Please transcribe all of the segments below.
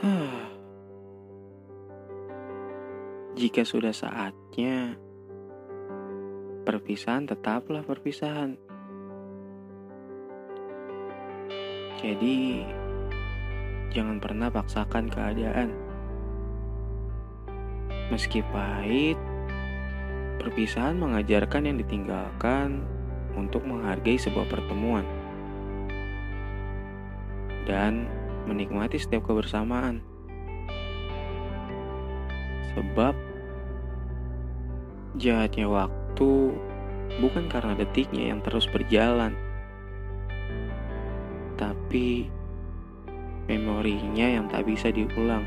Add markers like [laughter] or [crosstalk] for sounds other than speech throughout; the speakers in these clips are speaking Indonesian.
[sighs] Jika sudah saatnya, perpisahan tetaplah perpisahan. Jadi, jangan pernah paksakan keadaan. Meski pahit, perpisahan mengajarkan yang ditinggalkan untuk menghargai sebuah pertemuan dan menikmati setiap kebersamaan. Sebab jahatnya waktu bukan karena detiknya yang terus berjalan, tapi memorinya yang tak bisa diulang.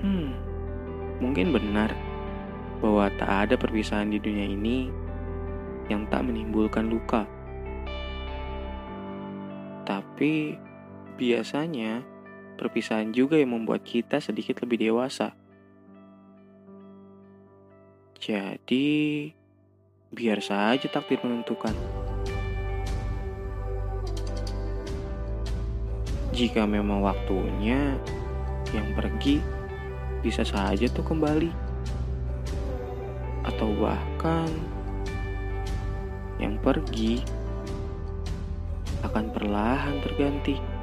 Hmm, mungkin benar bahwa tak ada perpisahan di dunia ini yang tak menimbulkan luka. Tapi biasanya perpisahan juga yang membuat kita sedikit lebih dewasa. Jadi, biar saja takdir menentukan. Jika memang waktunya, yang pergi bisa saja tuh kembali. Atau bahkan yang pergi akan perlahan terganti.